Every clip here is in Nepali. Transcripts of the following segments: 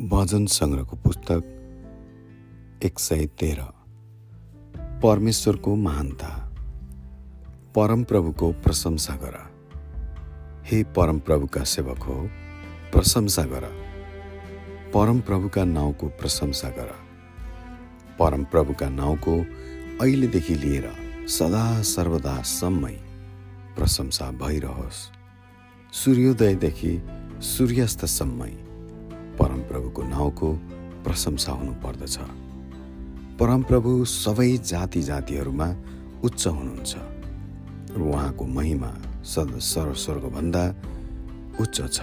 भजन सङ्ग्रहको पुस्तक एक सय तेह्र। परमेश्वरको महानता परमप्रभुको प्रशंसा गर। हे परमप्रभुका सेवक हो प्रशंसा गर। परमप्रभुका नाउँको प्रशंसा गर। परमप्रभुका नाउँको अहिलेदेखि लिएर सदा सर्वदासम्मै प्रशंसा भइरहोस्। सूर्योदयदेखि सूर्यास्तसम्मै परमप्रभुको नाउँको प्रशंसा हुनुपर्दछ। परमप्रभु सबै जाति जातिहरूमा उच्च हुनुहुन्छ। उहाँको महिमा सद सर्वस्वर्गभन्दा उच्च छ।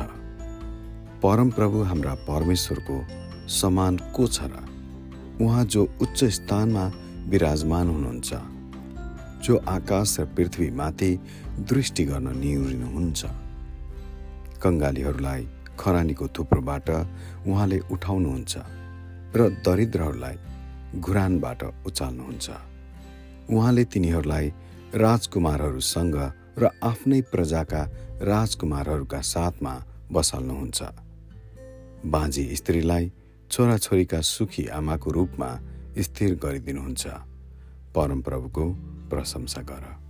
परमप्रभु हाम्रा परमेश्वरको समान को छ र उहाँ जो उच्च स्थानमा विराजमान हुनुहुन्छ जो आकाश र पृथ्वीमाथि दृष्टि गर्न निहुरिनुहुन्छ। कङ्गालीहरूलाई खरानीको थुप्रोबाट उहाँले उठाउनुहुन्छ र दरिद्रहरूलाई घुरानबाट उचाल्नुहुन्छ। उहाँले तिनीहरूलाई राजकुमारहरूसँग र आफ्नै प्रजाका राजकुमारहरूका साथमा बसाल्नुहुन्छ। बाँझी स्त्रीलाई छोराछोरीका सुखी आमाको रूपमा स्थिर गरिदिनुहुन्छ। परमप्रभुको प्रशंसा गर।